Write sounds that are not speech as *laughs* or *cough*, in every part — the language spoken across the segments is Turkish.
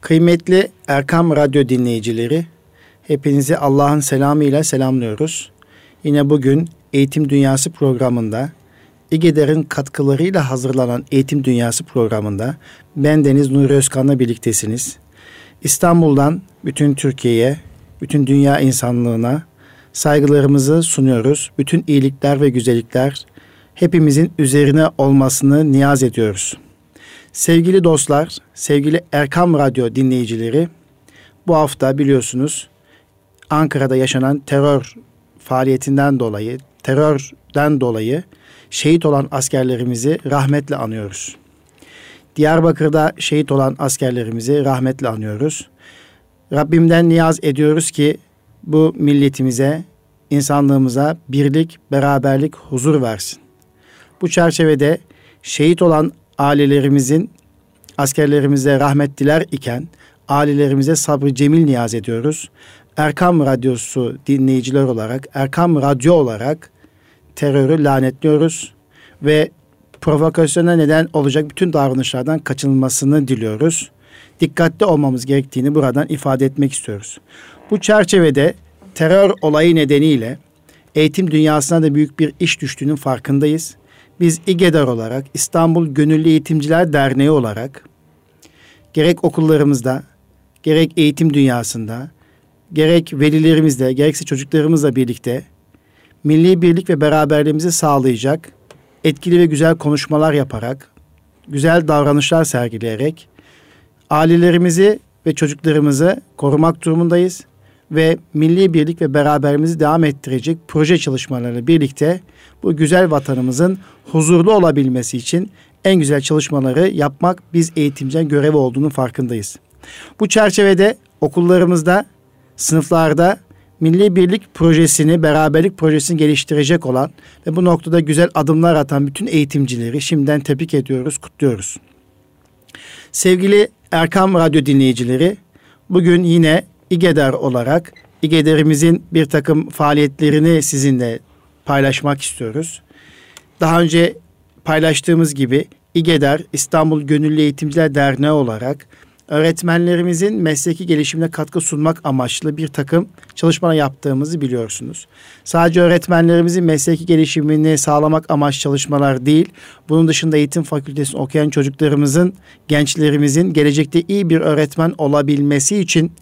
Kıymetli Erkam Radyo dinleyicileri, hepinizi Allah'ın selamıyla selamlıyoruz. Yine bugün Eğitim Dünyası programında, İGEDER'in katkılarıyla hazırlanan Eğitim Dünyası programında ben Deniz Nuri Özkan'la birliktesiniz. İstanbul'dan bütün Türkiye'ye, bütün dünya insanlığına saygılarımızı sunuyoruz. Bütün iyilikler ve güzellikler hepimizin üzerine olmasını niyaz ediyoruz. Sevgili dostlar, sevgili Erkam Radyo dinleyicileri, bu hafta biliyorsunuz Ankara'da yaşanan terör faaliyetinden dolayı, terörden dolayı şehit olan askerlerimizi rahmetle anıyoruz. Diyarbakır'da şehit olan askerlerimizi rahmetle anıyoruz. Rabbimden niyaz ediyoruz ki bu milletimize, insanlığımıza birlik, beraberlik, huzur versin. Bu çerçevede şehit olan ailelerimizin askerlerimize rahmet diler iken ailelerimize sabrı cemil niyaz ediyoruz. Erkam Radyosu dinleyiciler olarak, Erkam Radyo olarak terörü lanetliyoruz ve provokasyona neden olacak bütün davranışlardan kaçınılmasını diliyoruz. Dikkatli olmamız gerektiğini buradan ifade etmek istiyoruz. Bu çerçevede terör olayı nedeniyle eğitim dünyasına da büyük bir iş düştüğünün farkındayız. Biz İGEDER olarak İstanbul Gönüllü Eğitimciler Derneği olarak gerek okullarımızda, gerek eğitim dünyasında, gerek velilerimizle, gerekse çocuklarımızla birlikte milli birlik ve beraberliğimizi sağlayacak etkili ve güzel konuşmalar yaparak, güzel davranışlar sergileyerek ailelerimizi ve çocuklarımızı korumak durumundayız ve milli birlik ve beraberliğimizi devam ettirecek proje çalışmalarıyla birlikte bu güzel vatanımızın huzurlu olabilmesi için en güzel çalışmaları yapmak biz eğitimciden görevi olduğunu farkındayız. Bu çerçevede okullarımızda, sınıflarda milli birlik projesini, beraberlik projesini geliştirecek olan ve bu noktada güzel adımlar atan bütün eğitimcileri şimdiden tebrik ediyoruz, kutluyoruz. Sevgili Erkam Radyo dinleyicileri, bugün yine İGEDER olarak İGEDER'imizin bir takım faaliyetlerini sizinle paylaşmak istiyoruz. Daha önce paylaştığımız gibi İGEDER İstanbul Gönüllü Eğitimciler Derneği olarak öğretmenlerimizin mesleki gelişimine katkı sunmak amaçlı bir takım çalışmalar yaptığımızı biliyorsunuz. Sadece öğretmenlerimizin mesleki gelişimini sağlamak amaç çalışmalar değil, bunun dışında eğitim fakültesini okuyan çocuklarımızın, gençlerimizin gelecekte iyi bir öğretmen olabilmesi için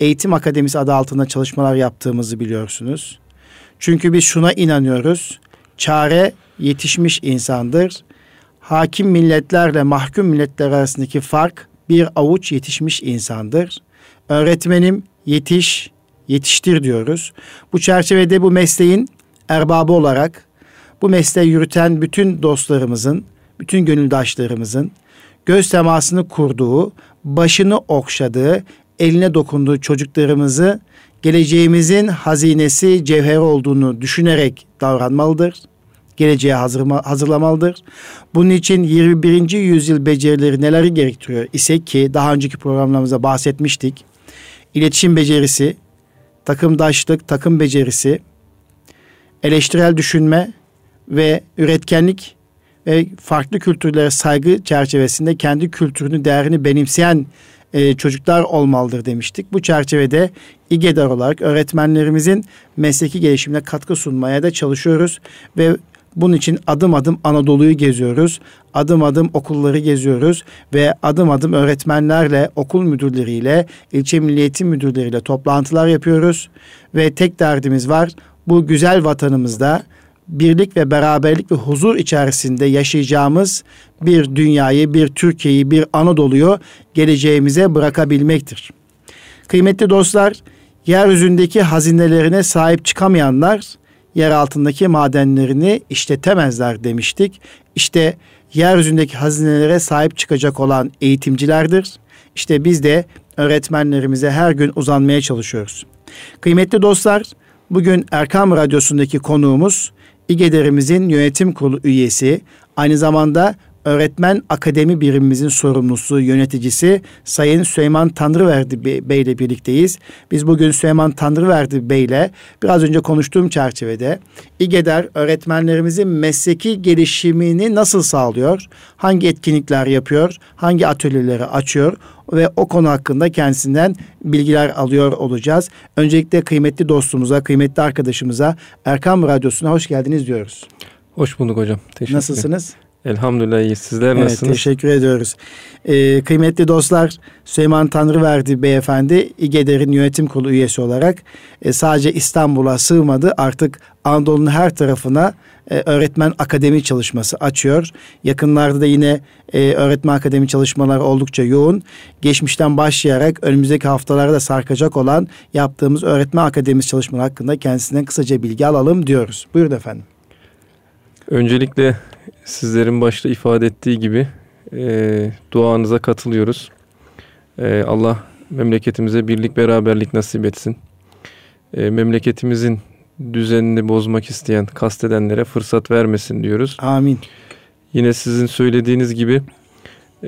Eğitim Akademisi adı altında çalışmalar yaptığımızı biliyorsunuz. Çünkü biz şuna inanıyoruz. Çare yetişmiş insandır. Hakim milletlerle mahkum milletler arasındaki fark bir avuç yetişmiş insandır. Öğretmenim yetiş, yetiştir diyoruz. Bu çerçevede bu mesleğin erbabı olarak bu mesleği yürüten bütün dostlarımızın, bütün gönüldaşlarımızın göz temasını kurduğu, başını okşadığı, eline dokunduğu çocuklarımızı geleceğimizin hazinesi, cevheri olduğunu düşünerek davranmalıdır. Geleceğe hazırma, hazırlamalıdır. Bunun için 21. yüzyıl becerileri neleri gerektiriyor ise ki daha önceki programlarımızda bahsetmiştik. İletişim becerisi, takımdaşlık, takım becerisi, eleştirel düşünme ve üretkenlik ve farklı kültürlere saygı çerçevesinde kendi kültürünü, değerini benimseyen e, çocuklar olmalıdır demiştik. Bu çerçevede İGEDAR olarak öğretmenlerimizin mesleki gelişimine katkı sunmaya da çalışıyoruz ve bunun için adım adım Anadolu'yu geziyoruz. Adım adım okulları geziyoruz ve adım adım öğretmenlerle, okul müdürleriyle, ilçe milliyetin müdürleriyle toplantılar yapıyoruz. Ve tek derdimiz var. Bu güzel vatanımızda birlik ve beraberlik ve huzur içerisinde yaşayacağımız bir dünyayı, bir Türkiye'yi, bir Anadolu'yu geleceğimize bırakabilmektir. Kıymetli dostlar, yeryüzündeki hazinelerine sahip çıkamayanlar yer altındaki madenlerini işletemezler demiştik. İşte yeryüzündeki hazinelere sahip çıkacak olan eğitimcilerdir. İşte biz de öğretmenlerimize her gün uzanmaya çalışıyoruz. Kıymetli dostlar, bugün Erkam Radyosu'ndaki konuğumuz İGEDER'imizin yönetim kurulu üyesi, aynı zamanda öğretmen akademi birimimizin sorumlusu, yöneticisi Sayın Süleyman Tanrıverdi Bey ile birlikteyiz. Biz bugün Süleyman Tanrıverdi Bey ile biraz önce konuştuğum çerçevede İGEDER öğretmenlerimizin mesleki gelişimini nasıl sağlıyor? Hangi etkinlikler yapıyor? Hangi atölyeleri açıyor? Ve o konu hakkında kendisinden bilgiler alıyor olacağız. Öncelikle kıymetli dostumuza, kıymetli arkadaşımıza Erkam Radyosu'na hoş geldiniz diyoruz. Hoş bulduk hocam. Teşekkür Nasılsınız? Elhamdülillah iyi. Sizler evet, nasılsınız? Teşekkür ediyoruz. Ee, kıymetli dostlar Süleyman Tanrıverdi Beyefendi İGEDER'in yönetim kurulu üyesi olarak e, sadece İstanbul'a sığmadı. Artık Anadolu'nun her tarafına e, öğretmen akademi çalışması açıyor. Yakınlarda da yine e, öğretmen akademi çalışmaları oldukça yoğun. Geçmişten başlayarak önümüzdeki haftalarda sarkacak olan yaptığımız öğretmen akademisi çalışmaları hakkında kendisinden kısaca bilgi alalım diyoruz. Buyurun efendim. Öncelikle sizlerin başta ifade ettiği gibi e, duanıza katılıyoruz. E, Allah memleketimize birlik beraberlik nasip etsin. E, memleketimizin düzenini bozmak isteyen, kastedenlere fırsat vermesin diyoruz. Amin. Yine sizin söylediğiniz gibi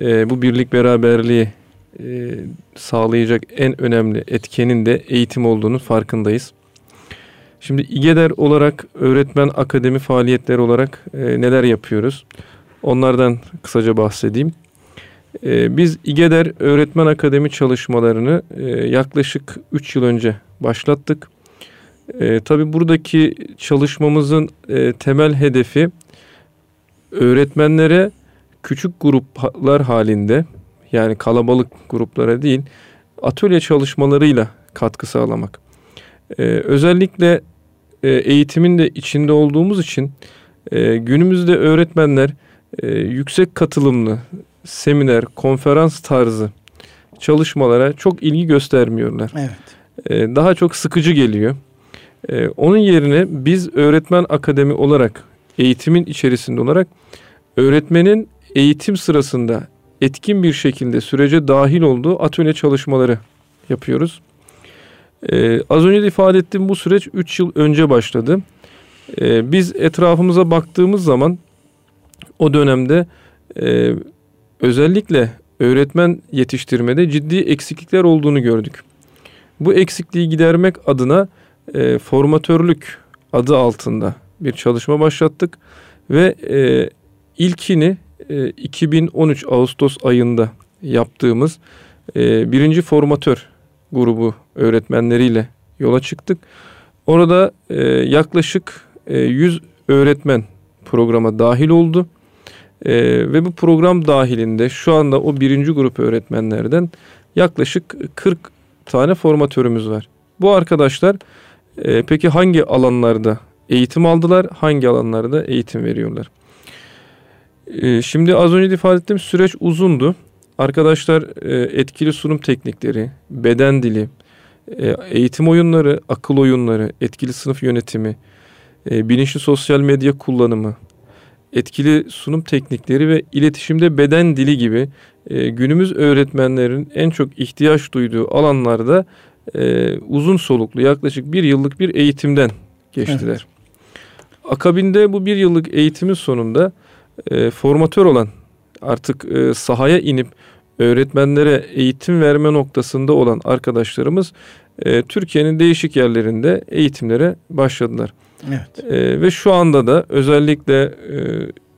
e, bu birlik beraberliği e, sağlayacak en önemli etkenin de eğitim olduğunu farkındayız. Şimdi İGEDER olarak öğretmen akademi faaliyetleri olarak e, neler yapıyoruz? Onlardan kısaca bahsedeyim. E, biz İGEDER öğretmen akademi çalışmalarını e, yaklaşık 3 yıl önce başlattık. E, tabii buradaki çalışmamızın e, temel hedefi öğretmenlere küçük gruplar halinde yani kalabalık gruplara değil atölye çalışmalarıyla katkı sağlamak. Ee, özellikle e, eğitimin de içinde olduğumuz için e, günümüzde öğretmenler e, yüksek katılımlı seminer, konferans tarzı çalışmalara çok ilgi göstermiyorlar. Evet. E, daha çok sıkıcı geliyor. E, onun yerine biz öğretmen akademi olarak eğitimin içerisinde olarak öğretmenin eğitim sırasında etkin bir şekilde sürece dahil olduğu atölye çalışmaları yapıyoruz. Ee, az önce de ifade ettiğim bu süreç 3 yıl önce başladı. Ee, biz etrafımıza baktığımız zaman o dönemde e, özellikle öğretmen yetiştirmede ciddi eksiklikler olduğunu gördük. Bu eksikliği gidermek adına e, formatörlük adı altında bir çalışma başlattık ve e, ilkini e, 2013 Ağustos ayında yaptığımız e, birinci formatör grubu öğretmenleriyle yola çıktık. Orada e, yaklaşık e, 100 öğretmen programa dahil oldu. E, ve bu program dahilinde şu anda o birinci grup öğretmenlerden yaklaşık 40 tane formatörümüz var. Bu arkadaşlar e, peki hangi alanlarda eğitim aldılar, hangi alanlarda eğitim veriyorlar? E, şimdi az önce ifade ettiğim süreç uzundu. Arkadaşlar e, etkili sunum teknikleri, beden dili, e, eğitim oyunları, akıl oyunları, etkili sınıf yönetimi, e, bilinçli sosyal medya kullanımı, etkili sunum teknikleri ve iletişimde beden dili gibi günümüz öğretmenlerin en çok ihtiyaç duyduğu alanlarda uzun soluklu yaklaşık bir yıllık bir eğitimden geçtiler. Evet. Akabinde bu bir yıllık eğitimin sonunda formatör olan artık sahaya inip öğretmenlere eğitim verme noktasında olan arkadaşlarımız e, Türkiye'nin değişik yerlerinde eğitimlere başladılar. Evet. E, ve şu anda da özellikle e,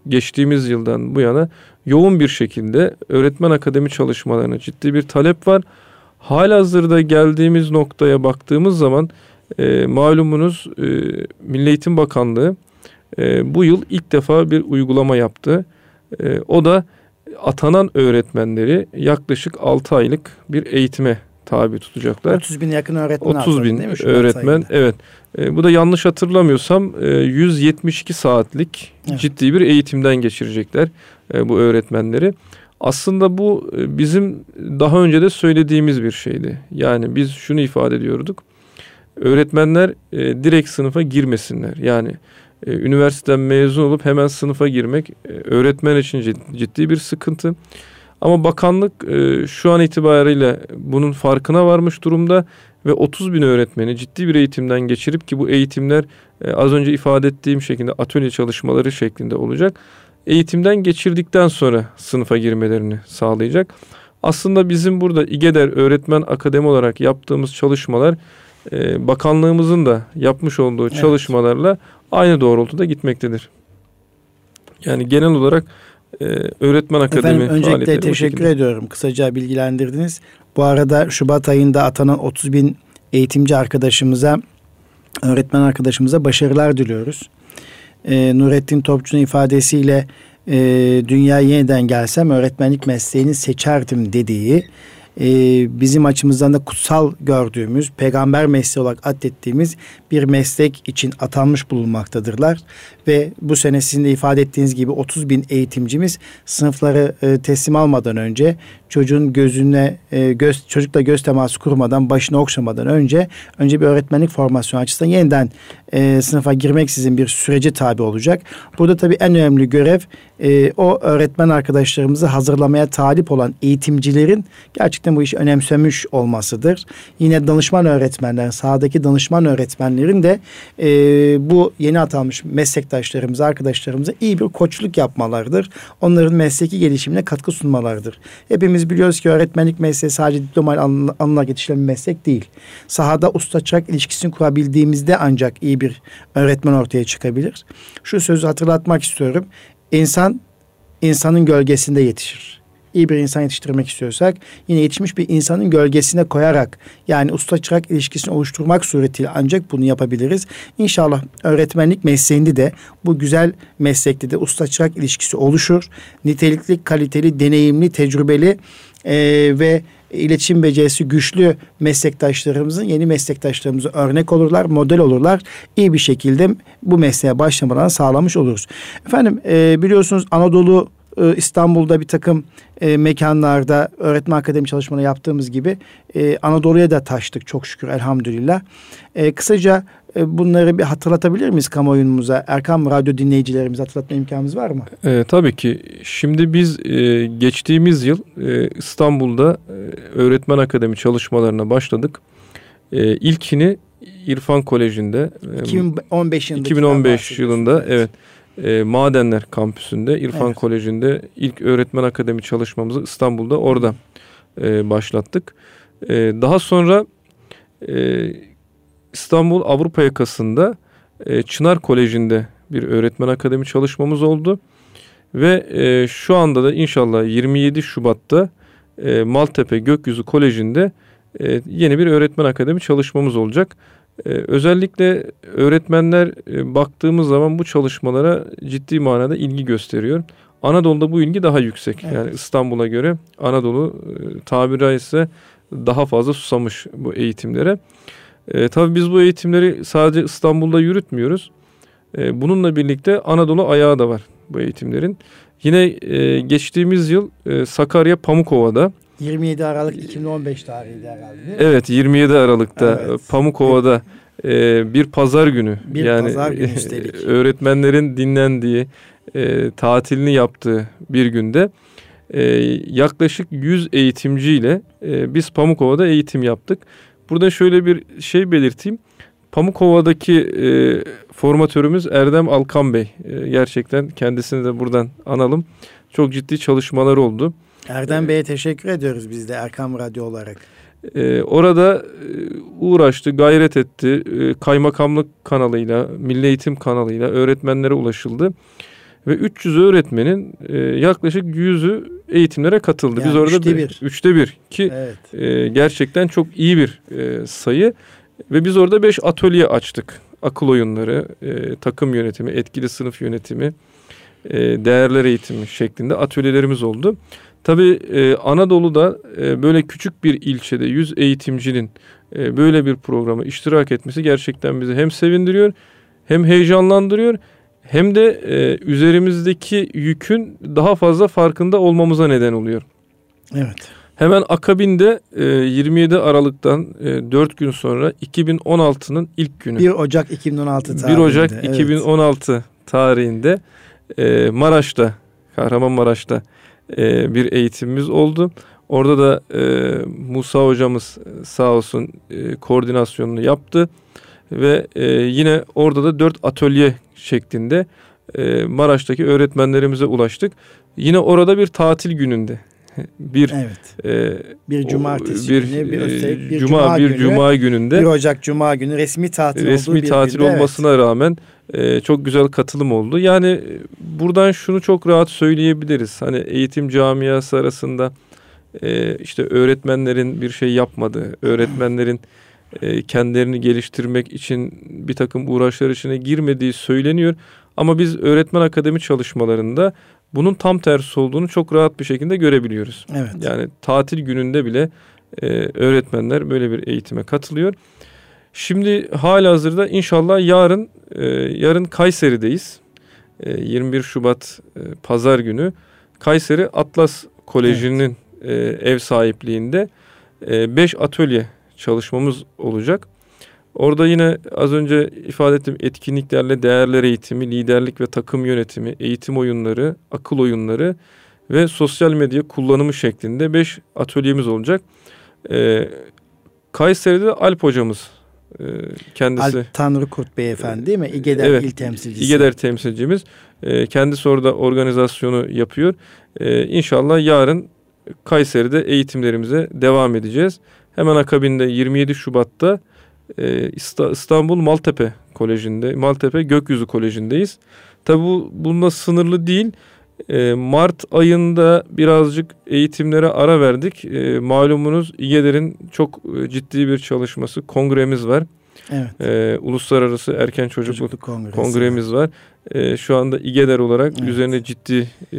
geçtiğimiz yıldan bu yana yoğun bir şekilde öğretmen akademi çalışmalarına ciddi bir talep var. Halihazırda geldiğimiz noktaya baktığımız zaman e, malumunuz e, Milli Eğitim Bakanlığı e, bu yıl ilk defa bir uygulama yaptı. E, o da atanan öğretmenleri yaklaşık 6 aylık bir eğitime tabi tutacaklar. 30 bin yakın öğretmen 30 bin öğretmen evet. E, bu da yanlış hatırlamıyorsam e, 172 saatlik evet. ciddi bir eğitimden geçirecekler e, bu öğretmenleri. Aslında bu e, bizim daha önce de söylediğimiz bir şeydi. Yani biz şunu ifade ediyorduk. Öğretmenler e, direkt sınıfa girmesinler. Yani e, üniversiteden mezun olup hemen sınıfa girmek e, öğretmen için ciddi bir sıkıntı. Ama bakanlık e, şu an itibariyle bunun farkına varmış durumda ve 30 bin öğretmeni ciddi bir eğitimden geçirip ki bu eğitimler az önce ifade ettiğim şekilde atölye çalışmaları şeklinde olacak. Eğitimden geçirdikten sonra sınıfa girmelerini sağlayacak. Aslında bizim burada İGEDER Öğretmen Akademi olarak yaptığımız çalışmalar bakanlığımızın da yapmış olduğu çalışmalarla aynı doğrultuda gitmektedir. Yani genel olarak e, öğretmen akademi Efendim öncelikle teşekkür ediyorum. Kısaca bilgilendirdiniz. Bu arada Şubat ayında atanan 30 bin eğitimci arkadaşımıza, öğretmen arkadaşımıza başarılar diliyoruz. Ee, Nurettin Topçu'nun ifadesiyle e, dünya yeniden gelsem öğretmenlik mesleğini seçerdim dediği e, bizim açımızdan da kutsal gördüğümüz, peygamber mesleği olarak adettiğimiz bir meslek için atanmış bulunmaktadırlar. Ve bu sene sizin de ifade ettiğiniz gibi 30 bin eğitimcimiz sınıfları e, teslim almadan önce çocuğun gözüne e, göz çocukla göz teması kurmadan başını okşamadan önce önce bir öğretmenlik formasyonu açısından yeniden e, sınıfa girmek sizin bir süreci tabi olacak. Burada tabii en önemli görev e, o öğretmen arkadaşlarımızı hazırlamaya talip olan eğitimcilerin gerçekten bu işi önemsemiş olmasıdır. Yine danışman öğretmenler, sahadaki danışman öğretmenlerin de e, bu yeni atanmış meslektaşlarımıza, arkadaşlarımıza iyi bir koçluk yapmalarıdır. Onların mesleki gelişimine katkı sunmalarıdır. Hepimiz biliyoruz ki öğretmenlik mesleği sadece diploma alınla yetişilen bir meslek değil. Sahada usta çırak ilişkisini kurabildiğimizde ancak iyi bir öğretmen ortaya çıkabilir. Şu sözü hatırlatmak istiyorum. İnsan insanın gölgesinde yetişir. İyi bir insan yetiştirmek istiyorsak yine yetişmiş bir insanın gölgesine koyarak yani usta çırak ilişkisini oluşturmak suretiyle ancak bunu yapabiliriz. İnşallah öğretmenlik mesleğinde de bu güzel meslekte de usta çırak ilişkisi oluşur. Nitelikli, kaliteli, deneyimli, tecrübeli e, ve iletişim becerisi güçlü meslektaşlarımızın yeni meslektaşlarımıza örnek olurlar, model olurlar. İyi bir şekilde bu mesleğe başlamalarını sağlamış oluruz. Efendim e, biliyorsunuz Anadolu e, İstanbul'da bir takım e, mekanlarda öğretmen akademi çalışmaları yaptığımız gibi e, Anadolu'ya da taştık çok şükür elhamdülillah. E, kısaca e, bunları bir hatırlatabilir miyiz kamuoyumuza? Erkam Radyo dinleyicilerimize hatırlatma imkanımız var mı? E, tabii ki. Şimdi biz e, geçtiğimiz yıl e, İstanbul'da e, öğretmen akademi çalışmalarına başladık. E, ilkini İrfan Koleji'nde 2015 yılında 2015 yılında evet e, Madenler kampüsünde İrfan evet. Koleji'nde ilk öğretmen akademi çalışmamızı İstanbul'da orada e, başlattık. E, daha sonra e, İstanbul Avrupa yakasında e, Çınar Koleji'nde bir öğretmen akademi çalışmamız oldu. Ve e, şu anda da inşallah 27 Şubat'ta e, Maltepe Gökyüzü Koleji'nde e, yeni bir öğretmen akademi çalışmamız olacak. Ee, özellikle öğretmenler e, baktığımız zaman bu çalışmalara ciddi manada ilgi gösteriyor. Anadolu'da bu ilgi daha yüksek. Evet. Yani İstanbul'a göre Anadolu e, tabiri ise daha fazla susamış bu eğitimlere. E, tabii biz bu eğitimleri sadece İstanbul'da yürütmüyoruz. E, bununla birlikte Anadolu ayağı da var bu eğitimlerin. Yine e, geçtiğimiz yıl e, Sakarya Pamukova'da 27 Aralık 2015 tarihinde herhalde. Evet 27 Aralık'ta evet. Pamukova'da e, bir pazar günü. Bir yani, pazar günü üstelik. öğretmenlerin dinlendiği, e, tatilini yaptığı bir günde e, yaklaşık 100 eğitimciyle e, biz Pamukova'da eğitim yaptık. Burada şöyle bir şey belirteyim. Pamukova'daki e, formatörümüz Erdem Alkan Bey. E, gerçekten kendisini de buradan analım. Çok ciddi çalışmalar oldu. Erdem Bey'e teşekkür ediyoruz biz de Erkam Radyo olarak. Ee, orada e, uğraştı, gayret etti. Ee, kaymakamlık kanalıyla, Milli Eğitim kanalıyla öğretmenlere ulaşıldı. Ve 300 öğretmenin e, yaklaşık 100'ü eğitimlere katıldı. Yani Biz orada üçte bir. Üçte bir ki evet. e, gerçekten çok iyi bir e, sayı. Ve biz orada 5 atölye açtık. Akıl oyunları, e, takım yönetimi, etkili sınıf yönetimi, e, değerler eğitimi şeklinde atölyelerimiz oldu. Tabii e, Anadolu'da e, böyle küçük bir ilçede 100 eğitimcinin e, böyle bir programa iştirak etmesi gerçekten bizi hem sevindiriyor hem heyecanlandırıyor hem de e, üzerimizdeki yükün daha fazla farkında olmamıza neden oluyor. Evet. Hemen akabinde e, 27 Aralık'tan e, 4 gün sonra 2016'nın ilk günü. 1 Ocak 2016 tarihinde. 1 Ocak evet. 2016 tarihinde e, Maraş'ta, Kahramanmaraş'ta e, bir eğitimimiz oldu. Orada da e, Musa hocamız e, sağ olsun e, koordinasyonunu yaptı ve e, yine orada da dört atölye şeklinde e, Maraş'taki öğretmenlerimize ulaştık. Yine orada bir tatil gününde *laughs* bir evet. e, bir cumartesi bir, günü bir, e, bir cuma, cuma bir günü, cuma gününde 1 Ocak cuma günü resmi tatil resmi olduğu tatil günde, olmasına evet. rağmen e, çok güzel katılım oldu. Yani e, buradan şunu çok rahat söyleyebiliriz. Hani eğitim camiası arasında e, işte öğretmenlerin bir şey yapmadığı, öğretmenlerin e, kendilerini geliştirmek için bir takım uğraşlar içine girmediği söyleniyor. Ama biz öğretmen akademi çalışmalarında bunun tam tersi olduğunu çok rahat bir şekilde görebiliyoruz. Evet. Yani tatil gününde bile e, öğretmenler böyle bir eğitime katılıyor. Şimdi hala hazırda inşallah yarın e, yarın Kayseri'deyiz. E, 21 Şubat e, Pazar günü Kayseri Atlas Koleji'nin evet. e, ev sahipliğinde 5 e, atölye çalışmamız olacak. Orada yine az önce ifade ettiğim etkinliklerle değerler eğitimi, liderlik ve takım yönetimi, eğitim oyunları, akıl oyunları ve sosyal medya kullanımı şeklinde 5 atölyemiz olacak. Ee, Kayseri'de Alp hocamız e, kendisi. Alp Tanrı Kurt Beyefendi değil mi? İGEDER evet, il temsilcisi. İGEDER temsilcimiz. E, kendisi orada organizasyonu yapıyor. E, inşallah yarın Kayseri'de eğitimlerimize devam edeceğiz. Hemen akabinde 27 Şubat'ta e, İstanbul Maltepe Koleji'nde, Maltepe Gökyüzü Koleji'ndeyiz. Tabi bu bununla sınırlı değil. E, Mart ayında birazcık eğitimlere ara verdik. E, malumunuz İGEDER'in çok ciddi bir çalışması, kongremiz var. Evet. E, Uluslararası Erken Çocukluk, Çocukluk Kongresi. Kongremiz var. E, şu anda İGEDER olarak evet. üzerine ciddi e,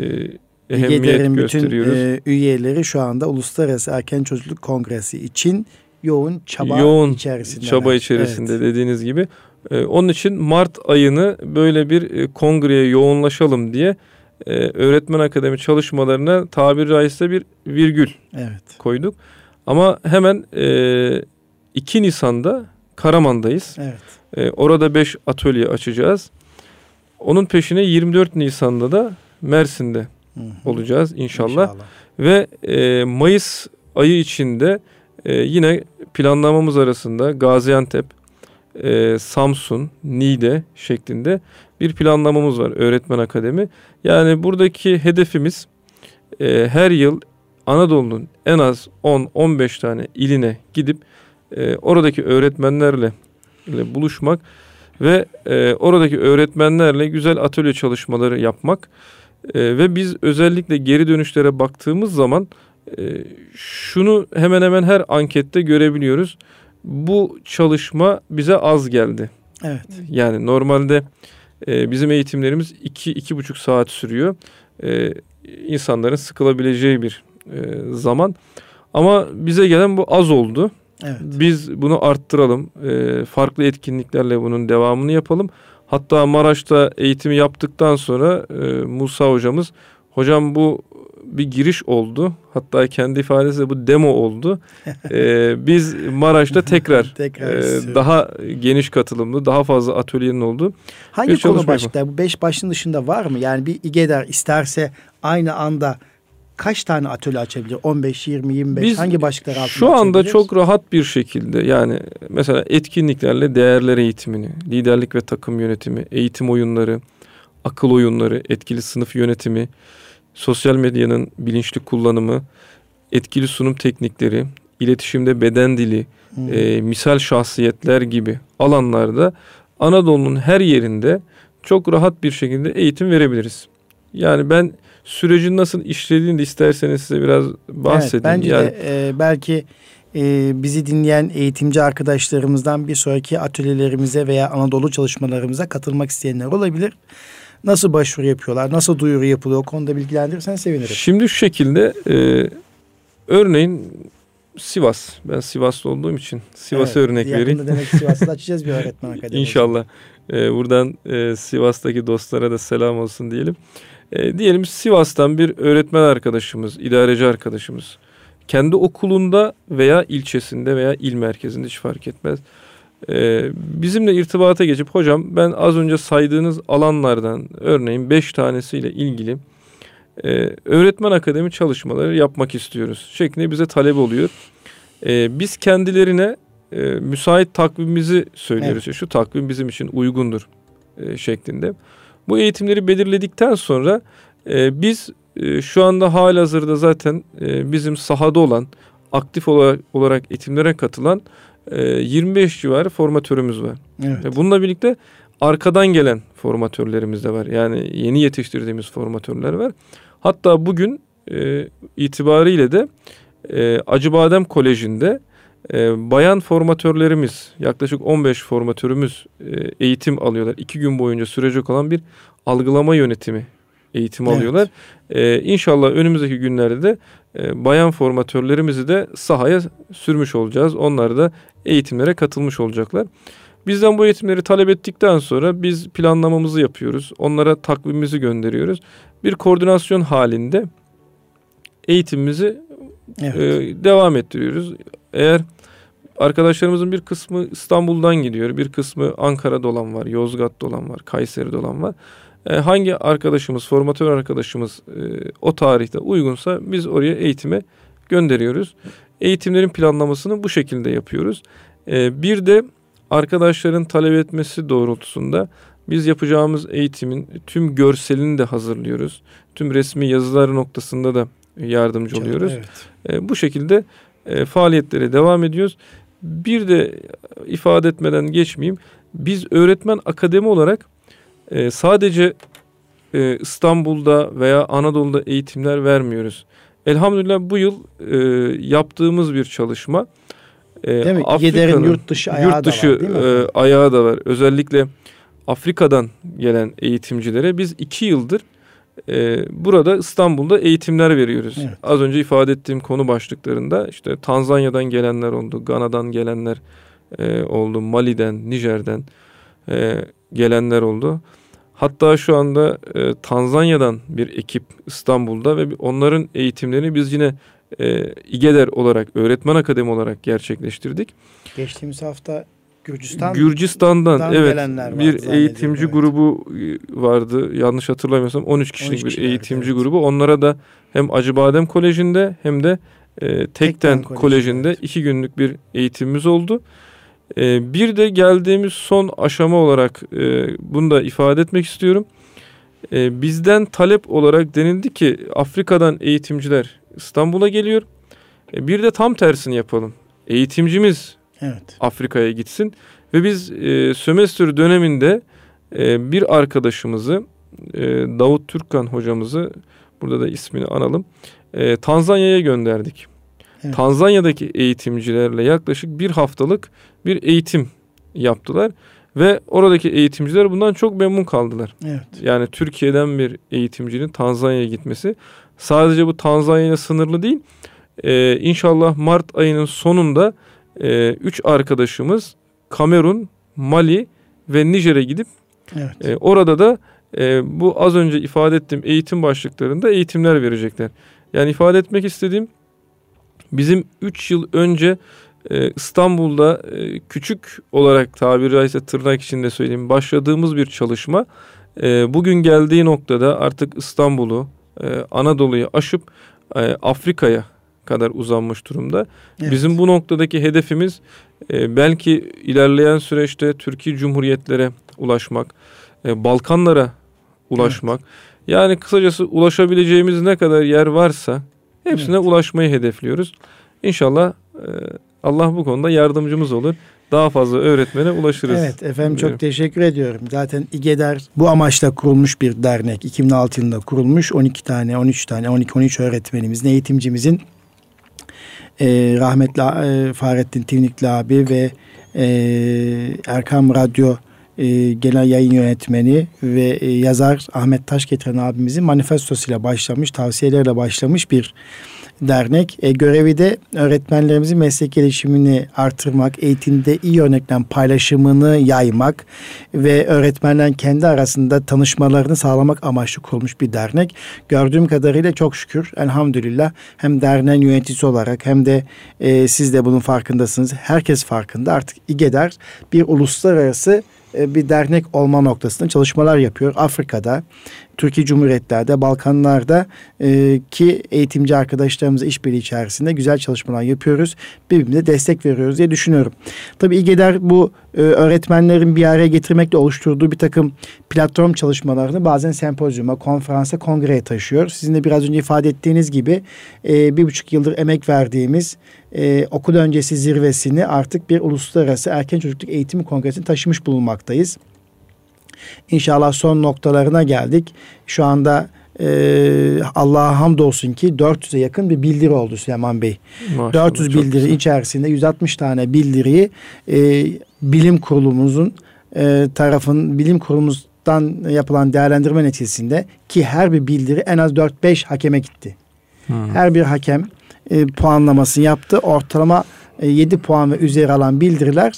ehemmiyet gösteriyoruz. bütün e, üyeleri şu anda Uluslararası Erken Çocukluk Kongresi için yoğun çaba yoğun içerisinde. çaba içerisinde evet. dediğiniz gibi. Ee, onun için Mart ayını böyle bir e, kongreye yoğunlaşalım diye e, öğretmen akademi çalışmalarına tabiri caizse bir virgül evet. koyduk. Ama hemen e, 2 Nisan'da Karaman'dayız. Evet. E, orada 5 atölye açacağız. Onun peşine 24 Nisan'da da Mersin'de hı hı. olacağız inşallah. inşallah. Ve e, Mayıs ayı içinde e, yine planlamamız arasında Gaziantep, e, Samsun, Niğde şeklinde bir planlamamız var öğretmen akademi. Yani buradaki hedefimiz e, her yıl Anadolu'nun en az 10-15 tane iline gidip e, oradaki öğretmenlerle ile buluşmak ve e, oradaki öğretmenlerle güzel atölye çalışmaları yapmak e, ve biz özellikle geri dönüşlere baktığımız zaman e, şunu hemen hemen her ankette görebiliyoruz. Bu çalışma bize az geldi. Evet. Yani normalde e, bizim eğitimlerimiz iki iki buçuk saat sürüyor. E, insanların sıkılabileceği bir e, zaman. Ama bize gelen bu az oldu. Evet. Biz bunu arttıralım. E, farklı etkinliklerle bunun devamını yapalım. Hatta Maraş'ta eğitimi yaptıktan sonra e, Musa hocamız hocam bu bir giriş oldu. Hatta kendi ifadesiyle bu demo oldu. *laughs* ee, biz Maraş'ta tekrar, *laughs* tekrar e, daha geniş katılımlı, daha fazla atölyenin olduğu. Hangi konu başlıklar? Bu beş başın dışında var mı? Yani bir İGEDER isterse aynı anda kaç tane atölye açabilir? 15, 20, 25 Biz hangi başlıklar altında Şu anda çok rahat bir şekilde yani mesela etkinliklerle değerler eğitimini, liderlik ve takım yönetimi, eğitim oyunları, akıl oyunları, etkili sınıf yönetimi, sosyal medyanın bilinçli kullanımı, etkili sunum teknikleri, iletişimde beden dili, hmm. e, misal şahsiyetler gibi alanlarda Anadolu'nun her yerinde çok rahat bir şekilde eğitim verebiliriz. Yani ben sürecin nasıl işlediğini de isterseniz size biraz bahsedeyim. Evet, bence yani, de e, belki e, bizi dinleyen eğitimci arkadaşlarımızdan bir sonraki atölyelerimize veya Anadolu çalışmalarımıza katılmak isteyenler olabilir. Nasıl başvuru yapıyorlar? Nasıl duyuru yapılıyor? O konuda bilgilendirirsen sevinirim. Şimdi şu şekilde e, örneğin Sivas. Ben Sivaslı olduğum için Sivas'a evet, örnek vereyim. Demek Sivas'ta *laughs* açacağız bir öğretmen akademisi. İnşallah. E, buradan e, Sivas'taki dostlara da selam olsun diyelim. E, diyelim Sivas'tan bir öğretmen arkadaşımız, idareci arkadaşımız kendi okulunda veya ilçesinde veya il merkezinde hiç fark etmez ee, bizimle irtibata geçip hocam ben az önce saydığınız alanlardan örneğin 5 tanesiyle ilgili e, öğretmen akademi çalışmaları yapmak istiyoruz şeklinde bize talep oluyor. E, biz kendilerine e, müsait takvimimizi söylüyoruz. Evet. Şu takvim bizim için uygundur e, şeklinde. Bu eğitimleri belirledikten sonra e, biz e, şu anda halihazırda zaten e, bizim sahada olan aktif olarak, olarak eğitimlere katılan 25 civarı formatörümüz var. Evet. Ve bununla birlikte arkadan gelen formatörlerimiz de var. Yani yeni yetiştirdiğimiz formatörler var. Hatta bugün e, itibariyle de e, Acıbadem Koleji'nde e, bayan formatörlerimiz yaklaşık 15 formatörümüz e, eğitim alıyorlar. İki gün boyunca sürecek olan bir algılama yönetimi eğitimi Evet. alıyorlar. E, inşallah önümüzdeki günlerde de e, bayan formatörlerimizi de sahaya sürmüş olacağız. Onlar da eğitimlere katılmış olacaklar. Bizden bu eğitimleri talep ettikten sonra biz planlamamızı yapıyoruz. Onlara takvimimizi gönderiyoruz. Bir koordinasyon halinde eğitimimizi Evet. e, devam ettiriyoruz. Eğer arkadaşlarımızın bir kısmı İstanbul'dan gidiyor, bir kısmı Ankara'da olan var, Yozgat'ta olan var, Kayseri'de olan var. E, hangi arkadaşımız, formatör arkadaşımız e, o tarihte uygunsa biz oraya eğitime gönderiyoruz. Eğitimlerin planlamasını bu şekilde yapıyoruz. E, bir de arkadaşların talep etmesi doğrultusunda biz yapacağımız eğitimin tüm görselini de hazırlıyoruz. Tüm resmi yazılar noktasında da yardımcı oluyoruz. Evet. E, bu şekilde e, faaliyetlere devam ediyoruz. Bir de ifade etmeden geçmeyeyim. Biz öğretmen akademi olarak e, sadece e, İstanbul'da veya Anadolu'da eğitimler vermiyoruz. Elhamdülillah bu yıl e, yaptığımız bir çalışma. E, mi? Afrika'nın yurt dışı ayağı yurt dışı da var değil mi? e, ayağı da var. Özellikle Afrika'dan gelen eğitimcilere biz iki yıldır e, burada İstanbul'da eğitimler veriyoruz. Evet. Az önce ifade ettiğim konu başlıklarında işte Tanzanya'dan gelenler oldu, Gana'dan gelenler e, oldu, Mali'den, Nijer'den e, gelenler oldu. Hatta şu anda e, Tanzanya'dan bir ekip İstanbul'da ve onların eğitimlerini biz yine e, İGEDER olarak, öğretmen akademi olarak gerçekleştirdik. Geçtiğimiz hafta Gürcistan Gürcistan'dan Dan evet bir eğitimci evet. grubu e, vardı. Yanlış hatırlamıyorsam 13 kişilik 13 bir eğitimci evet. grubu. Onlara da hem Acıbadem Koleji'nde hem de e, Tekten, Tekten Koleji'nde, Koleji'nde evet. iki günlük bir eğitimimiz oldu. E, bir de geldiğimiz son aşama olarak e, bunu da ifade etmek istiyorum. E, bizden talep olarak denildi ki Afrika'dan eğitimciler İstanbul'a geliyor. E, bir de tam tersini yapalım. Eğitimcimiz evet. Afrika'ya gitsin ve biz e, sömestr döneminde e, bir arkadaşımızı e, Davut Türkkan hocamızı burada da ismini analım e, Tanzanya'ya gönderdik. Evet. Tanzanya'daki eğitimcilerle yaklaşık bir haftalık bir eğitim yaptılar ve oradaki eğitimciler bundan çok memnun kaldılar. Evet. Yani Türkiye'den bir eğitimcinin Tanzanya'ya gitmesi sadece bu Tanzanya'ya sınırlı değil. Ee, inşallah Mart ayının sonunda e, üç arkadaşımız Kamerun, Mali ve Nijer'e gidip Evet. e, orada da e, bu az önce ifade ettiğim eğitim başlıklarında eğitimler verecekler. Yani ifade etmek istediğim bizim 3 yıl önce e, İstanbul'da e, küçük olarak tabiri caizse tırnak içinde söyleyeyim başladığımız bir çalışma e, bugün geldiği noktada artık İstanbul'u e, Anadolu'yu aşıp e, Afrika'ya kadar uzanmış durumda. Evet. Bizim bu noktadaki hedefimiz e, belki ilerleyen süreçte Türkiye Cumhuriyetlere ulaşmak, e, Balkanlara ulaşmak. Yani kısacası ulaşabileceğimiz ne kadar yer varsa hepsine Evet. ulaşmayı hedefliyoruz. İnşallah e, Allah bu konuda yardımcımız olur. Daha fazla öğretmene ulaşırız. Evet efendim Buyurun. çok teşekkür ediyorum. Zaten İGEDER bu amaçla kurulmuş bir dernek. 2006 yılında kurulmuş. 12 tane, 13 tane, 12-13 öğretmenimizin, eğitimcimizin e, rahmetli e, Fahrettin Tivnikli abi ve e, Erkam Radyo e, genel yayın yönetmeni ve e, yazar Ahmet Taşgetiren abimizin manifestosuyla başlamış, tavsiyelerle başlamış bir dernek. E, görevi de öğretmenlerimizin meslek gelişimini artırmak, eğitimde iyi örneklen paylaşımını yaymak ve öğretmenlerin kendi arasında tanışmalarını sağlamak amaçlı kurulmuş bir dernek. Gördüğüm kadarıyla çok şükür elhamdülillah hem derneğin yöneticisi olarak hem de e, siz de bunun farkındasınız. Herkes farkında artık İGEDER bir uluslararası bir dernek olma noktasında çalışmalar yapıyor. Afrika'da Türkiye Cumhuriyetlerde, Balkanlarda e, ki eğitimci arkadaşlarımızla işbirliği içerisinde güzel çalışmalar yapıyoruz. Birbirimize destek veriyoruz diye düşünüyorum. Tabii İGEDER bu e, öğretmenlerin bir araya getirmekle oluşturduğu bir takım platform çalışmalarını bazen sempozyuma, konferansa, kongreye taşıyor. Sizin de biraz önce ifade ettiğiniz gibi e, bir buçuk yıldır emek verdiğimiz e, okul öncesi zirvesini artık bir uluslararası erken çocukluk eğitimi kongresine taşımış bulunmaktayız. İnşallah son noktalarına geldik. Şu anda e, Allah'a hamdolsun ki 400'e yakın bir bildiri oldu Süleyman Bey. Maşallah, 400 bildiri güzel. içerisinde 160 tane bildiriyi e, bilim kurulumuzun e, tarafın bilim kurulumuzdan yapılan değerlendirme neticesinde ki her bir bildiri en az 4-5 hakeme gitti. Hmm. Her bir hakem e, puanlamasını yaptı. Ortalama 7 e, puan ve üzeri alan bildiriler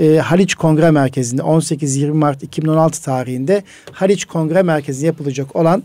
e, Haliç Kongre Merkezi'nde 18-20 Mart 2016 tarihinde Haliç Kongre Merkezi yapılacak olan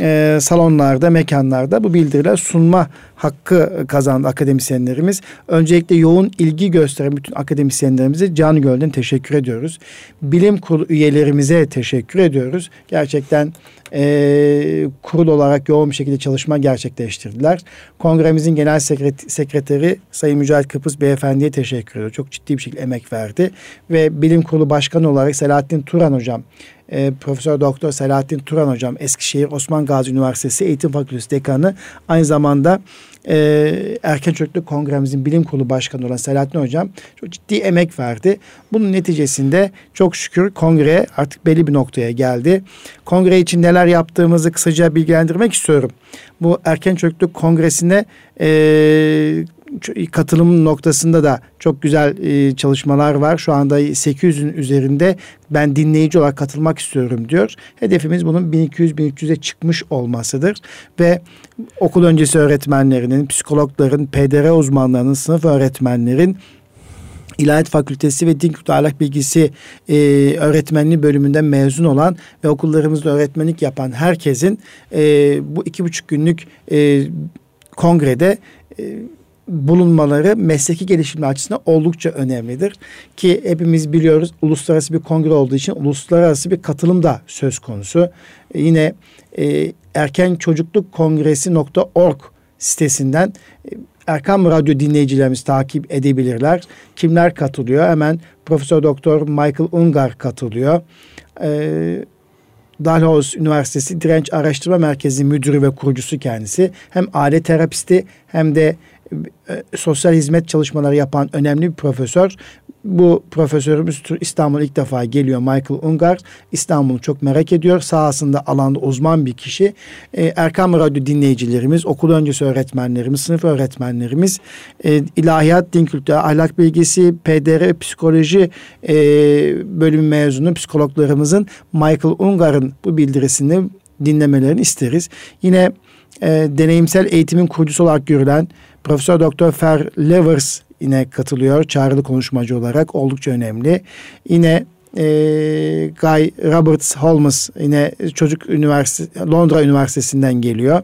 e, salonlarda, mekanlarda bu bildiriler sunma hakkı kazandı akademisyenlerimiz. Öncelikle yoğun ilgi gösteren bütün akademisyenlerimize can gölden teşekkür ediyoruz. Bilim kurulu üyelerimize teşekkür ediyoruz. Gerçekten e, kurul olarak yoğun bir şekilde çalışma gerçekleştirdiler. Kongremizin genel sekreteri Sayın Mücahit Kıbrıs Beyefendi'ye teşekkür ediyoruz. Çok ciddi bir şekilde emek verdi. Ve bilim kurulu başkanı olarak Selahattin Turan hocam e, Profesör Doktor Selahattin Turan hocam Eskişehir Osman Gazi Üniversitesi Eğitim Fakültesi Dekanı aynı zamanda e, Erken Çocukluk Kongremizin bilim kurulu başkanı olan Selahattin Hocam çok ciddi emek verdi. Bunun neticesinde çok şükür kongre artık belli bir noktaya geldi. Kongre için neler yaptığımızı kısaca bilgilendirmek istiyorum. Bu Erken Çocukluk Kongresi'ne e, katılım noktasında da çok güzel e, çalışmalar var. Şu anda 800'ün üzerinde ben dinleyici olarak katılmak istiyorum diyor. Hedefimiz bunun 1200-1300'e çıkmış olmasıdır. Ve okul öncesi öğretmenlerinin, psikologların, PDR uzmanlarının, sınıf öğretmenlerin İlahiyat Fakültesi ve Din Kültürü Ahlak Bilgisi e, öğretmenliği bölümünden mezun olan ve okullarımızda öğretmenlik yapan herkesin e, bu iki buçuk günlük e, kongrede e, bulunmaları mesleki gelişimi açısından oldukça önemlidir. Ki hepimiz biliyoruz uluslararası bir kongre olduğu için uluslararası bir katılım da söz konusu. Yine e, erken çocukluk kongresi.org sitesinden e, Erkam Radyo dinleyicilerimiz takip edebilirler. Kimler katılıyor? Hemen Profesör Doktor Michael Ungar katılıyor. Ee, Dalhousie Üniversitesi Direnç Araştırma Merkezi müdürü ve kurucusu kendisi. Hem alet terapisti hem de e, sosyal hizmet çalışmaları yapan önemli bir profesör. Bu profesörümüz İstanbul ilk defa geliyor Michael Ungar. İstanbul'u çok merak ediyor. Sahasında alanda uzman bir kişi. E, Erkam Radyo dinleyicilerimiz, okul öncesi öğretmenlerimiz, sınıf öğretmenlerimiz, e, ilahiyat, din kültürü, ahlak bilgisi, PDR, psikoloji e, bölümü mezunu psikologlarımızın Michael Ungar'ın bu bildirisini dinlemelerini isteriz. Yine e, deneyimsel eğitimin kurucusu olarak görülen Profesör Doktor Fer Levers yine katılıyor çağrılı konuşmacı olarak oldukça önemli. Yine e, Guy Roberts Holmes yine çocuk üniversite Londra Üniversitesi'nden geliyor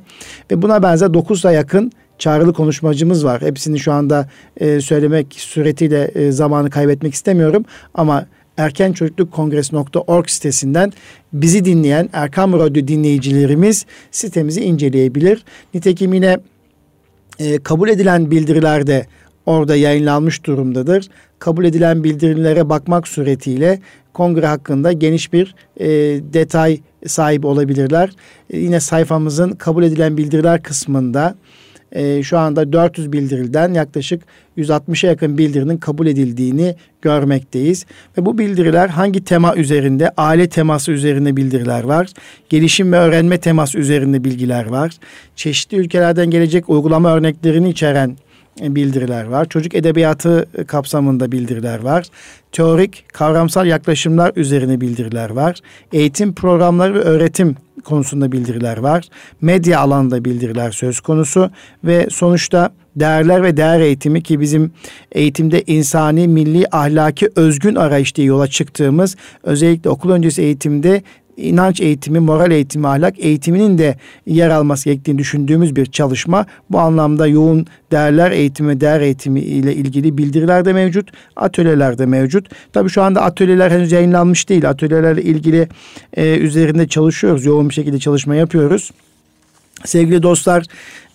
ve buna benzer 9'a yakın çağrılı konuşmacımız var. Hepsini şu anda e, söylemek suretiyle e, zamanı kaybetmek istemiyorum ama Erken Çocukluk Kongresi.org sitesinden bizi dinleyen Erkam Radyo dinleyicilerimiz sitemizi inceleyebilir. Nitekim yine e, kabul edilen bildiriler de orada yayınlanmış durumdadır. Kabul edilen bildirilere bakmak suretiyle kongre hakkında geniş bir e, detay sahibi olabilirler. E, yine sayfamızın kabul edilen bildiriler kısmında e, şu anda 400 bildirilden yaklaşık 160'a yakın bildirinin kabul edildiğini görmekteyiz. Ve bu bildiriler hangi tema üzerinde? Aile teması üzerinde bildiriler var. Gelişim ve öğrenme teması üzerinde bilgiler var. Çeşitli ülkelerden gelecek uygulama örneklerini içeren bildiriler var. Çocuk edebiyatı kapsamında bildiriler var. Teorik, kavramsal yaklaşımlar üzerine bildiriler var. Eğitim programları ve öğretim konusunda bildiriler var. Medya alanında bildiriler söz konusu ve sonuçta değerler ve değer eğitimi ki bizim eğitimde insani, milli, ahlaki, özgün arayış diye yola çıktığımız özellikle okul öncesi eğitimde inanç eğitimi, moral eğitimi, ahlak eğitiminin de yer alması gerektiğini düşündüğümüz bir çalışma. Bu anlamda yoğun değerler eğitimi, değer eğitimi ile ilgili bildiriler de mevcut, atölyeler de mevcut. Tabii şu anda atölyeler henüz yayınlanmış değil. Atölyelerle ilgili e, üzerinde çalışıyoruz, yoğun bir şekilde çalışma yapıyoruz. Sevgili dostlar,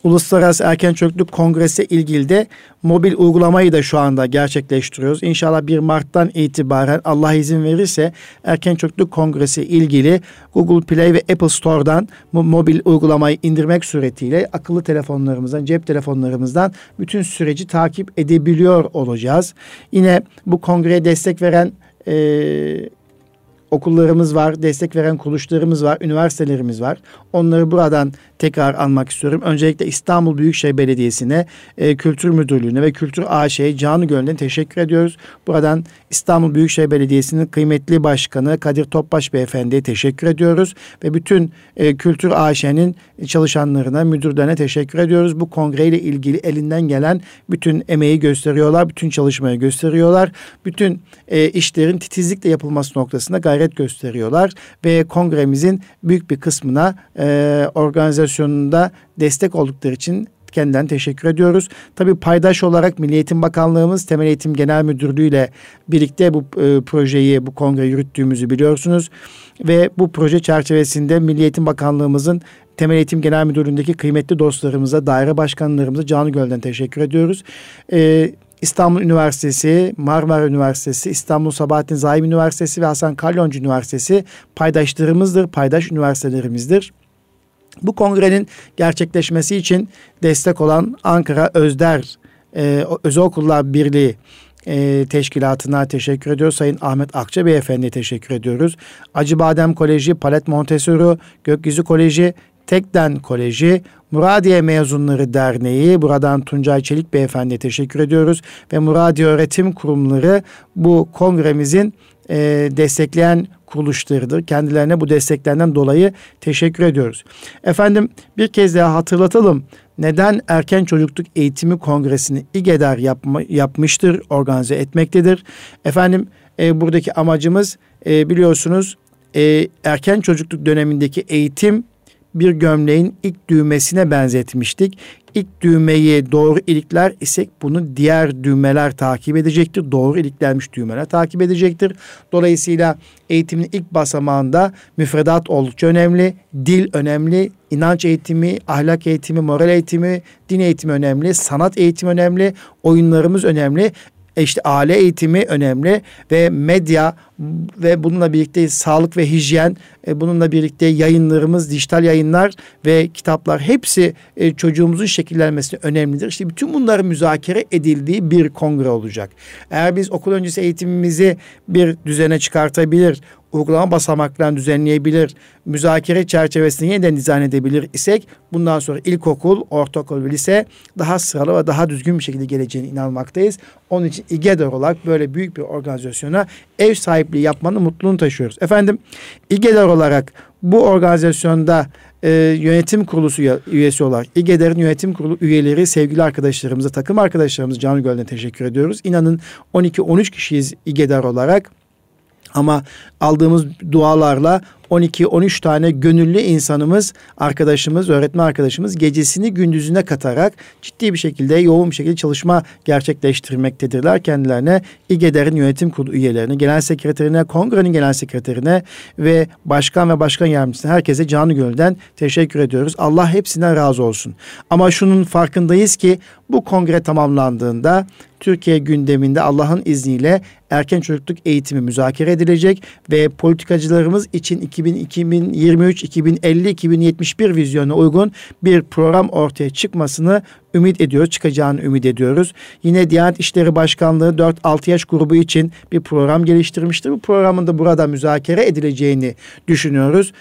Uluslararası Erken Çocukluk Kongresi ilgili de mobil uygulamayı da şu anda gerçekleştiriyoruz. İnşallah 1 Mart'tan itibaren Allah izin verirse Erken Çocukluk Kongresi ilgili Google Play ve Apple Store'dan bu mobil uygulamayı indirmek suretiyle akıllı telefonlarımızdan, cep telefonlarımızdan bütün süreci takip edebiliyor olacağız. Yine bu kongreye destek veren e, okullarımız var, destek veren kuruluşlarımız var, üniversitelerimiz var. Onları buradan tekrar anmak istiyorum. Öncelikle İstanbul Büyükşehir Belediyesi'ne, e, Kültür Müdürlüğü'ne ve Kültür AŞ'ye canı gönülden teşekkür ediyoruz. Buradan İstanbul Büyükşehir Belediyesi'nin kıymetli başkanı Kadir Topbaş Beyefendi'ye teşekkür ediyoruz. Ve bütün e, Kültür AŞ'nin çalışanlarına, müdürlerine teşekkür ediyoruz. Bu kongreyle ilgili elinden gelen bütün emeği gösteriyorlar, bütün çalışmayı gösteriyorlar. Bütün e, işlerin titizlikle yapılması noktasında gayret gösteriyorlar. Ve kongremizin büyük bir kısmına e, organizasyonunda destek oldukları için kendilerine teşekkür ediyoruz. Tabii paydaş olarak Milli Eğitim Bakanlığımız Temel Eğitim Genel Müdürlüğü ile birlikte bu e, projeyi, bu kongre yürüttüğümüzü biliyorsunuz. Ve bu proje çerçevesinde Milli Eğitim Bakanlığımızın Temel Eğitim Genel Müdürlüğü'ndeki kıymetli dostlarımıza, daire başkanlarımıza canı gölden teşekkür ediyoruz. Ee, İstanbul Üniversitesi, Marmara Üniversitesi, İstanbul Sabahattin Zaim Üniversitesi ve Hasan Kalyoncu Üniversitesi paydaşlarımızdır, paydaş üniversitelerimizdir. Bu kongrenin gerçekleşmesi için destek olan Ankara Özder e, Özel Okullar Birliği e, teşkilatına teşekkür ediyoruz. Sayın Ahmet Akça Beyefendi'ye teşekkür ediyoruz. Acıbadem Koleji, Palet Montessori, Gökyüzü Koleji, Tekden Koleji, Muradiye Mezunları Derneği, buradan Tuncay Çelik Beyefendi'ye teşekkür ediyoruz. Ve Muradiye Öğretim Kurumları bu kongremizin e, destekleyen kuruluşlarıdır. Kendilerine bu desteklerinden dolayı teşekkür ediyoruz. Efendim bir kez daha hatırlatalım. Neden Erken Çocukluk Eğitimi Kongresi'ni İGEDER yapma, yapmıştır, organize etmektedir. Efendim e, buradaki amacımız e, biliyorsunuz e, erken çocukluk dönemindeki eğitim bir gömleğin ilk düğmesine benzetmiştik. İlk düğmeyi doğru ilikler isek bunu diğer düğmeler takip edecektir. Doğru iliklenmiş düğmeler takip edecektir. Dolayısıyla eğitimin ilk basamağında müfredat oldukça önemli, dil önemli, inanç eğitimi, ahlak eğitimi, moral eğitimi, din eğitimi önemli, sanat eğitimi önemli, oyunlarımız önemli. E işte aile eğitimi önemli ve medya ve bununla birlikte sağlık ve hijyen, e, bununla birlikte yayınlarımız, dijital yayınlar ve kitaplar hepsi e, çocuğumuzun şekillenmesi önemlidir. İşte bütün bunların müzakere edildiği bir kongre olacak. Eğer biz okul öncesi eğitimimizi bir düzene çıkartabilir, uygulama basamaklarını düzenleyebilir, müzakere çerçevesini yeniden dizayn edebilir isek bundan sonra ilkokul, ortaokul ve lise daha sıralı ve daha düzgün bir şekilde geleceğine inanmaktayız. Onun için İGEDER olarak böyle büyük bir organizasyona ev sahipliği yapmanın mutluluğunu taşıyoruz. Efendim İGEDER olarak bu organizasyonda e, yönetim kurulusu üyesi olarak İGEDER'in yönetim kurulu üyeleri sevgili arkadaşlarımıza, takım arkadaşlarımız Canı Göl'den teşekkür ediyoruz. İnanın 12-13 kişiyiz İGEDER olarak. Ama aldığımız dualarla 12-13 tane gönüllü insanımız, arkadaşımız, öğretmen arkadaşımız gecesini gündüzüne katarak ciddi bir şekilde, yoğun bir şekilde çalışma gerçekleştirmektedirler. Kendilerine İGEDER'in yönetim kurulu üyelerine, genel sekreterine, kongrenin genel sekreterine ve başkan ve başkan yardımcısına herkese canı gönülden teşekkür ediyoruz. Allah hepsinden razı olsun. Ama şunun farkındayız ki bu kongre tamamlandığında Türkiye gündeminde Allah'ın izniyle erken çocukluk eğitimi müzakere edilecek ve politikacılarımız için 2023, 2050, 2071 vizyonuna uygun bir program ortaya çıkmasını ümit ediyoruz, çıkacağını ümit ediyoruz. Yine Diyanet İşleri Başkanlığı 4-6 yaş grubu için bir program geliştirmiştir. Bu programın da burada müzakere edileceğini düşünüyoruz.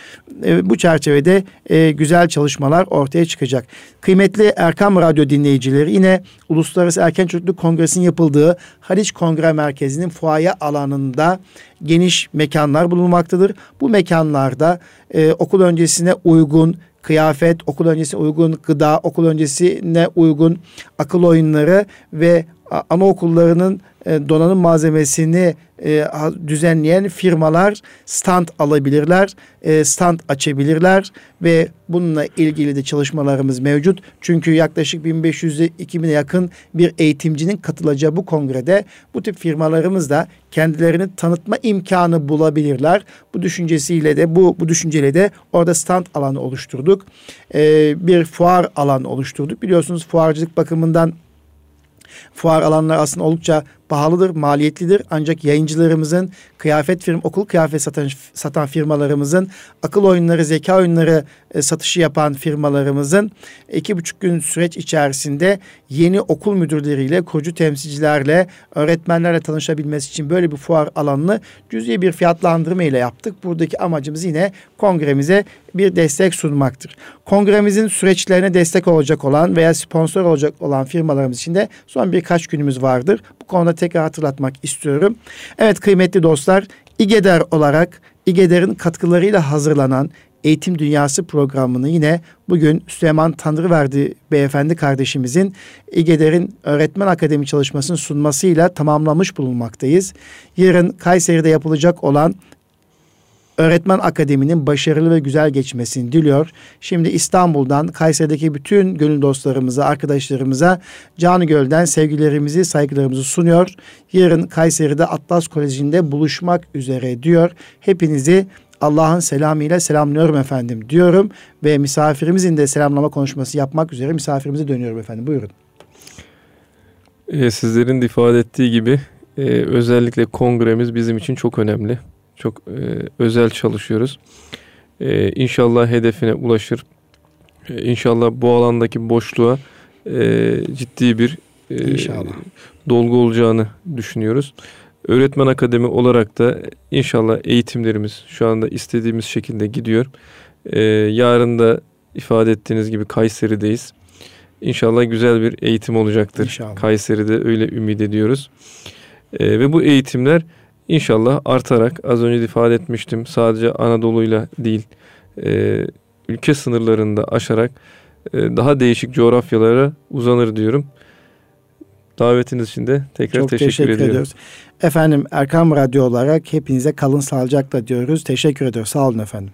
E, bu çerçevede e, güzel çalışmalar ortaya çıkacak. Kıymetli Erkam Radyo dinleyicileri yine Uluslararası Erken Çocukluk Kongresi'nin yapıldığı Haliç Kongre Merkezi'nin fuaye alanında geniş mekanlar bulunmaktadır. Bu mekanlarda e, okul öncesine uygun kıyafet, okul öncesi uygun gıda, okul öncesine uygun akıl oyunları ve anaokullarının e, donanım malzemesini e, düzenleyen firmalar stand alabilirler, e, stand açabilirler ve bununla ilgili de çalışmalarımız mevcut. Çünkü yaklaşık 1500'e 2000'e yakın bir eğitimcinin katılacağı bu kongrede bu tip firmalarımız da kendilerini tanıtma imkanı bulabilirler. Bu düşüncesiyle de bu bu düşünceyle de orada stand alanı oluşturduk. bir fuar alanı oluşturduk. Biliyorsunuz fuarcılık bakımından fuar alanları aslında oldukça pahalıdır, maliyetlidir. Ancak yayıncılarımızın, kıyafet firm, okul kıyafet satan, satan firmalarımızın, akıl oyunları, zeka oyunları e, satışı yapan firmalarımızın iki buçuk gün süreç içerisinde yeni okul müdürleriyle, kurucu temsilcilerle, öğretmenlerle tanışabilmesi için böyle bir fuar alanını cüzi bir fiyatlandırma ile yaptık. Buradaki amacımız yine kongremize bir destek sunmaktır. Kongremizin süreçlerine destek olacak olan veya sponsor olacak olan firmalarımız için de son birkaç günümüz vardır. Bu konuda tekrar hatırlatmak istiyorum. Evet kıymetli dostlar İGEDER olarak İGEDER'in katkılarıyla hazırlanan Eğitim Dünyası programını yine bugün Süleyman Tanrıverdi beyefendi kardeşimizin İGEDER'in öğretmen akademi çalışmasını sunmasıyla tamamlamış bulunmaktayız. Yarın Kayseri'de yapılacak olan Öğretmen Akademi'nin başarılı ve güzel geçmesini diliyor. Şimdi İstanbul'dan Kayseri'deki bütün gönül dostlarımıza, arkadaşlarımıza Canı Göl'den sevgilerimizi, saygılarımızı sunuyor. Yarın Kayseri'de Atlas Koleji'nde buluşmak üzere diyor. Hepinizi Allah'ın selamıyla selamlıyorum efendim diyorum ve misafirimizin de selamlama konuşması yapmak üzere misafirimize dönüyorum efendim. Buyurun. Ee, sizlerin de ifade ettiği gibi e, özellikle kongremiz bizim için çok önemli. Çok e, özel çalışıyoruz. E, inşallah hedefine ulaşır. E, inşallah bu alandaki boşluğa e, ciddi bir e, inşallah. dolgu olacağını düşünüyoruz. Öğretmen akademi olarak da inşallah eğitimlerimiz şu anda istediğimiz şekilde gidiyor. E, yarın da ifade ettiğiniz gibi Kayseri'deyiz. İnşallah güzel bir eğitim olacaktır. İnşallah. Kayseri'de öyle ümit ediyoruz. E, ve bu eğitimler İnşallah artarak az önce ifade etmiştim sadece Anadolu'yla değil e, ülke sınırlarında aşarak e, daha değişik coğrafyalara uzanır diyorum. Davetiniz için de tekrar Çok teşekkür, teşekkür ediyorum. ediyoruz. Efendim Erkam Radyo olarak hepinize kalın sağlıcakla diyoruz. Teşekkür ediyoruz. Sağ olun efendim.